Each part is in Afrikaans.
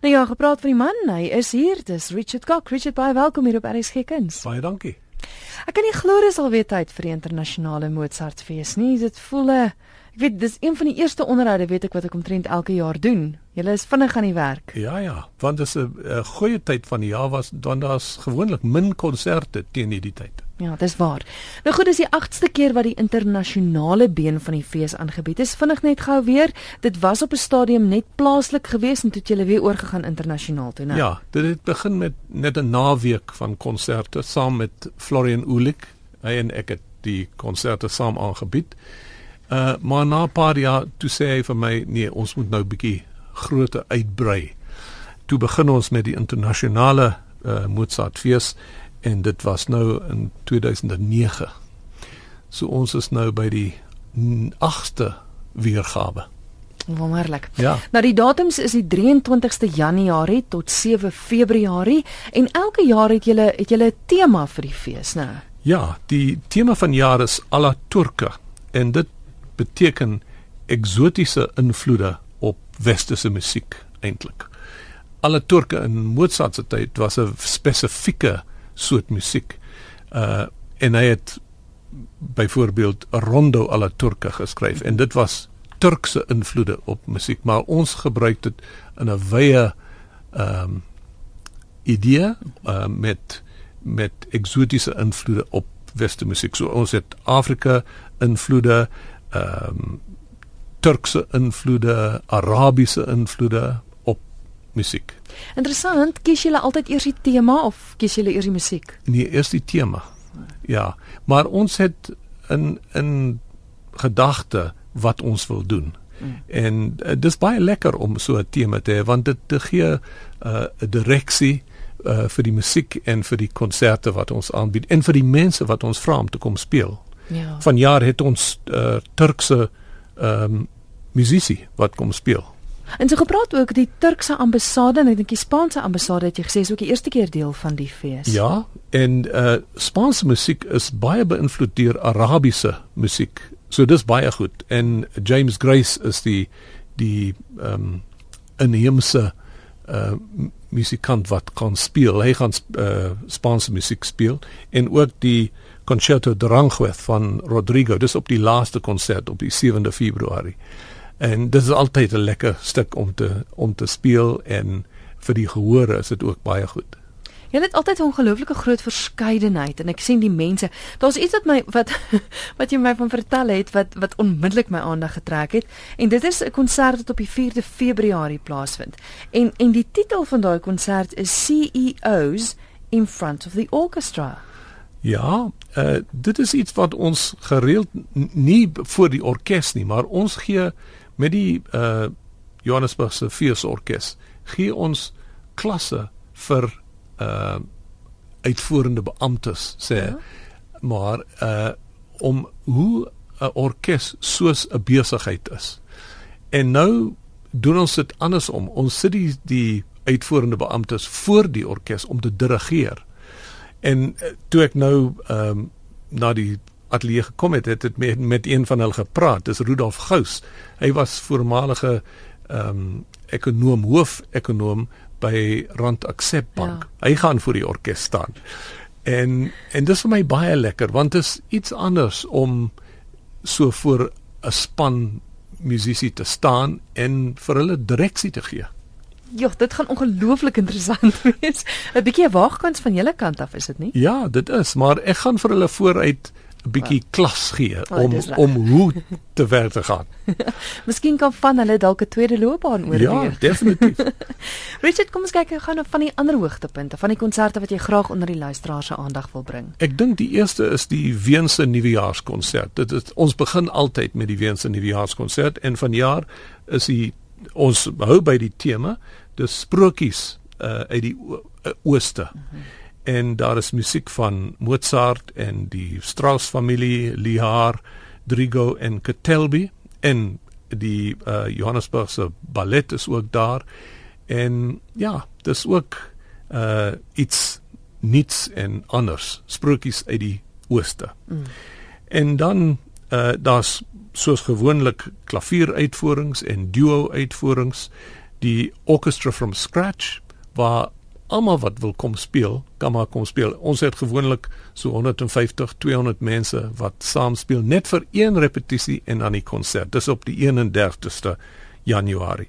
Nou ja, gepraat van die man, hy is hier. Dis Richard Cock. Richard, baie welkom hier op RSG Kuns. Baie dankie. Ek kan nie glo dis alweer tyd vir die internasionale Mozartfees nie. Dit voel 'n ek weet dis een van die eerste onderhoude weet ek wat ek omtrent elke jaar doen. Julle is vinnig aan die werk. Ja ja, want dit is 'n goeie tyd van die jaar was dan daar's gewoonlik min konserte teen hierdie tyd. Ja, dis waar. Nou goed, dis die 8ste keer wat die internasionale been van die fees aangebied is. Vinnig net gou weer, dit was op 'n stadium net plaaslik geweest en toe het jy weer oorgegaan internasionaal toe, né? Ja, dit het begin met net 'n naweek van konserte saam met Florian Ulik. Hy en ek het die konserte saam aangebied. Uh maar na 'n paar jaar toe sê hy vir my, nee, ons moet nou 'n bietjie groter uitbrei. Toe begin ons met die internasionale uh Mozartfees en dit was nou in 2009. So ons is nou by die 8ste weergawe. Wonderlik. Ja. Nou die datums is die 23ste Januarie tot 7 Februarie en elke jaar het julle het julle 'n tema vir die fees, né? Ja, die tema van jaar is Alla Turca en dit beteken eksotiese invloede op westerse musiek eintlik. Alla Turca in Mozart se tyd was 'n spesifieke soort musiek. Uh en hy het byvoorbeeld rondo alla turca geskryf en dit was Turkse invloede op musiek, maar ons gebruik dit in 'n wye ehm um, idee uh, met met eksotiese invloede op weste musiek. So ons het Afrika invloede, ehm um, Turkse invloede, Arabiese invloede, musiek. Interessant, kies julle altyd eers die tema of kies julle eers die musiek? Nee, eers die tema. Ja, maar ons het in in gedagte wat ons wil doen. Mm. En uh, dis baie lekker om so 'n tema te hê want dit te gee eh, 'n uh, direksie uh, vir die musiek en vir die konserte wat ons aanbied en vir die mense wat ons vra om te kom speel. Ja. Vanjaar het ons uh, Turkse ehm um, musisi wat kom speel. En so gepraat ook die Turkse ambassade en ek dink die Spaanse ambassade het jy gesê is ook die eerste keer deel van die fees. Ja, en uh Spaanse musiek is baie beïnvloed deur Arabiese musiek. So dis baie goed. En James Grace is die die ehm um, inheemse uh musikant wat kan speel. Hy gaan uh Spaanse musiek speel en ook die Concerto Aranjuez van Rodrigo. Dis op die laaste konsert op die 7de Februarie. En dit is altyd 'n lekker stuk om te om te speel en vir die gehore is dit ook baie goed. Jy het altyd 'n ongelooflike groot verskeidenheid en ek sien die mense. Daar's iets wat my wat wat jy my van vertel het wat wat onmiddellik my aandag getrek het en dit is 'n konsert wat op die 4de Februarie plaasvind. En en die titel van daai konsert is CEOs in front of the orchestra. Ja, uh, dit is iets wat ons gereeld nie vir die orkes nie, maar ons gee met die uh Johannesburgse Feesorkes gee ons klasse vir uh uitvoerende beamptes sê ja. maar uh om hoe 'n orkes soos 'n besigheid is. En nou doen ons dit andersom. Ons sit die die uitvoerende beamptes voor die orkes om te dirigeer. En toe ek nou ehm um, na die ateljee gekom het, het dit met met een van hulle gepraat. Dis Rudolf Gous. Hy was voormalige ehm um, ekonom, hoof-ekonom by Rand Accept Bank. Ja. Hy gaan vir die orkes staan. En en dis vir my baie lekker want dit is iets anders om so voor 'n span musisi te staan en vir hulle direksie te gee. Ja, dit gaan ongelooflik interessant wees. 'n Bietjie waagkans van julle kant af is dit nie? Ja, dit is, maar ek gaan vir hulle vooruit 'n bietjie klas gee oh, om om hoe te werk te gaan. Miskien kan van hulle dalk 'n tweede loopbaan oorweeg. Ja, definitief. Richard, kom ons kyk gou na van die ander hoogtepunte van die konserte wat jy graag onder die luisteraars se aandag wil bring. Ek dink die eerste is die Weense Nuwejaarskonsert. Dit is ons begin altyd met die Weense Nuwejaarskonsert en vanjaar is die ons hou by die tema, dis sprokies uh, uit die ooste. Uh, mm -hmm en daar is musiek van Mozart en die Strauss familie, Lihar, Drigo en Ketelby en die uh, Johannesburgse ballet is ook daar en ja, dis ook uh iets niets en anders sprokies uit die ooste. Mm. En dan uh daar's soos gewoonlik klavieruitvoerings en duo uitvoerings die orchestra from scratch waar almal wat wil kom speel, kan maar kom speel. Ons het gewoonlik so 150, 200 mense wat saam speel net vir een repetisie en dan die konsert. Dis op die 31ste Januarie.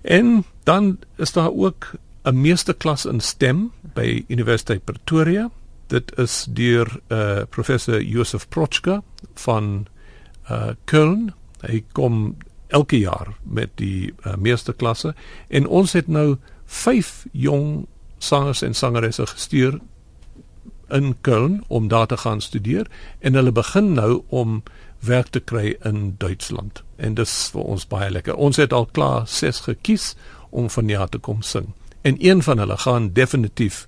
En dan is daar ook 'n meesterklas in stem by Universiteit Pretoria. Dit is deur uh professor Josef Prochka van uh Köln. Hy kom elke jaar met die uh, meesterklasse en ons het nou 5 jong sangers en sangeresse gestuur in Köln om daar te gaan studeer en hulle begin nou om werk te kry in Duitsland. En dis vir ons baie lekker. Ons het al klaar 6 gekies om van jaar te kom sing. En een van hulle gaan definitief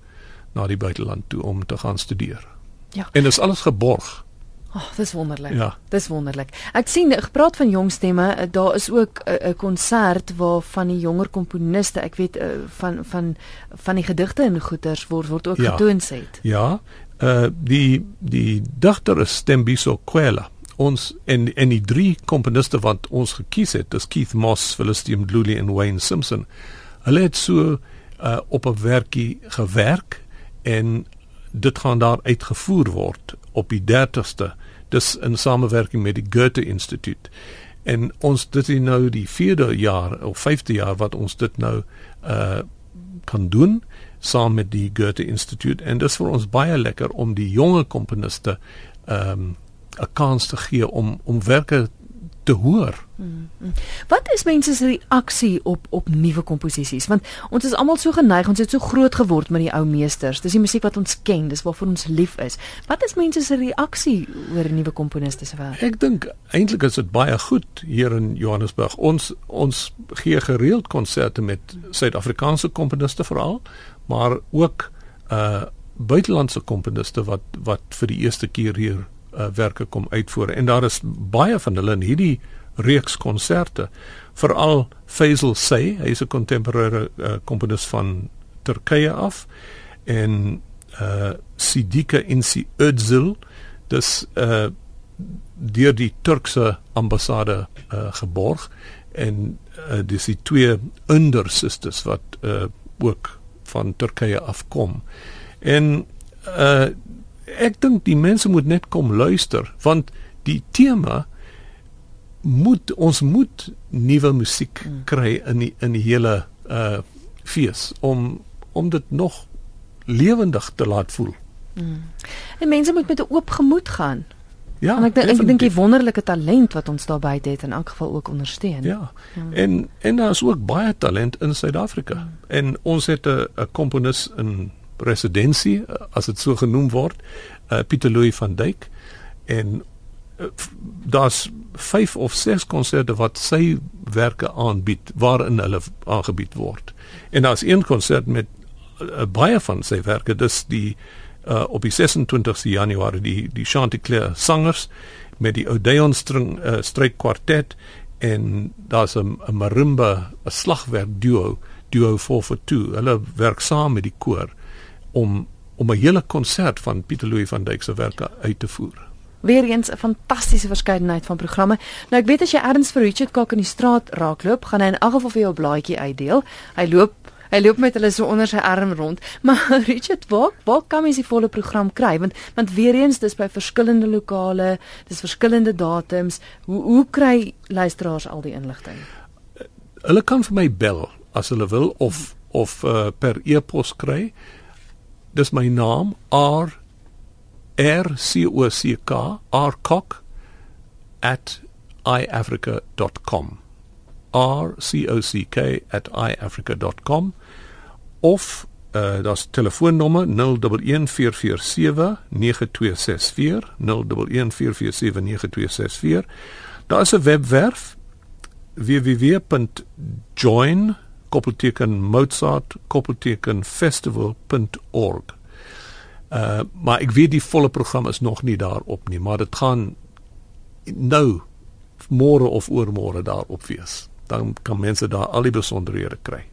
na die buiteland toe om te gaan studeer. Ja. En dis alles geborg. Ag, oh, dis wonderlik. Ja. Dis wonderlik. Ek sien gepraat van jong stemme, eh, daar is ook 'n uh, konsert waar van die jonger komponiste, ek weet uh, van van van die gedigte en goeters word word ook ja. getoon het. Ja. Uh die die digter is Stembiso Kwela. Ons en en die drie komponiste wat ons gekies het, dis Keith Moss, Philistium Dluli en Wayne Simpson. Hulle het so uh op 'n werkie gewerk en dit gaan daar uitgevoer word op die 30ste dis in samewerking met die Goethe Instituut. En ons dit is nou die 4de jaar of 5de jaar wat ons dit nou uh kan doen saam met die Goethe Instituut. En dit is vir ons baie lekker om die jonge komponiste um 'n kans te gee om om werke te hoor. Mm, mm. Wat is mense se reaksie op op nuwe komposisies? Want ons is almal so geneig, ons het so groot geword met die ou meesters. Dis die musiek wat ons ken, dis waarvoor ons lief is. Wat is mense se reaksie oor nuwe komponiste se werk? Ek dink eintlik is dit baie goed hier in Johannesburg. Ons ons gee gereeld konserte met Suid-Afrikaanse komponiste veral, maar ook uh buitelandse komponiste wat wat vir die eerste keer hier uh, werke kom uitvoer. En daar is baie van hulle in hierdie reeks konserte. Veral Faisal Say hy is 'n kontemporêre uh, komponis van Turkye af. En uh Sidika Insi Özil dis uh deur die Turkse ambassade uh, geborg. En uh, dis die twee under sisters wat uh, ook van Turkye afkom. En uh ek dink die mense moet net kom luister want die tema moet ons moet nuwe musiek hmm. kry in die, in die hele uh fees om om dit nog lewendig te laat voel. Mm. En mense moet met 'n oop gemoed gaan. Ja, en ek dink ek dink die wonderlike talent wat ons daar buite het in elk geval ook ondersteun. Ja. ja. En en daar is ook baie talent in Suid-Afrika. Mm. En ons het 'n 'n komponis in residensie as dit so genoem word uh, Pieter Louw van Dijk en uh, daar's 5 of 6 konserte wat sy werke aanbied waarin hulle aangebied word. En daar's een konsert met uh, baie van sy werke. Dis die uh, op die 26ste Januarie die die Chanticleer sangers met die Odeon string uh, strykkwartet en daar's 'n marimba 'n slagwerk duo duo 4 for 2 hulle werk saam met die koor om om 'n hele konsert van Pieter Louw van Dijk se werke uit te voer. Weereens 'n fantastiese verskeidenheid van programme. Nou ek weet as jy erns vir Richard Kok in die straat raakloop, gaan hy in elk geval vir jou 'n blaadjie uitdeel. Hy loop hy loop met hulle so onder sy arm rond. Maar Richard, waar waar kan mens die volle program kry? Want want weereens dis by verskillende lokale, dis verskillende datums. Hoe hoe kry luisteraars al die inligting? Hulle kan vir my bel as hulle wil of of uh, per e-pos kry dis my naam R R C O C K R Cock at iafrica.com R C O C K iafrica.com of uh das telefoonnommer 0114479264 0114479264 daar is 'n webwerf www.join koppelteken Mozart koppelteken festival.org. Uh maar ek weet die volle program is nog nie daarop nie, maar dit gaan nou môre of oormôre daarop wees. Dan kan mense daar al die besonderhede kry.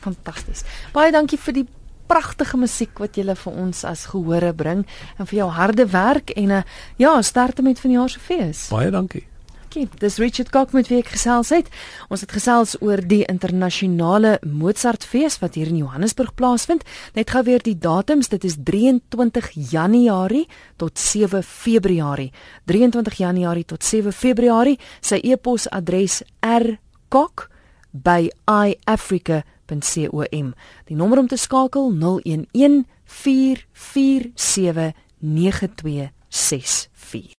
Fantasties. Baie dankie vir die pragtige musiek wat jy vir ons as gehore bring en vir jou harde werk en 'n uh, ja, sterkte met van die jaar se fees. Baie dankie. Dankie. Dis Richard Kok met wie ek gesels het. Ons het gesels oor die internasionale Mozartfees wat hier in Johannesburg plaasvind. Net gou weer die datums, dit is 23 Januarie tot 7 Februarie. 23 Januarie tot 7 Februarie. Sy e-posadres rkok@iafrica.com. Die nommer om te skakel 011 447 9264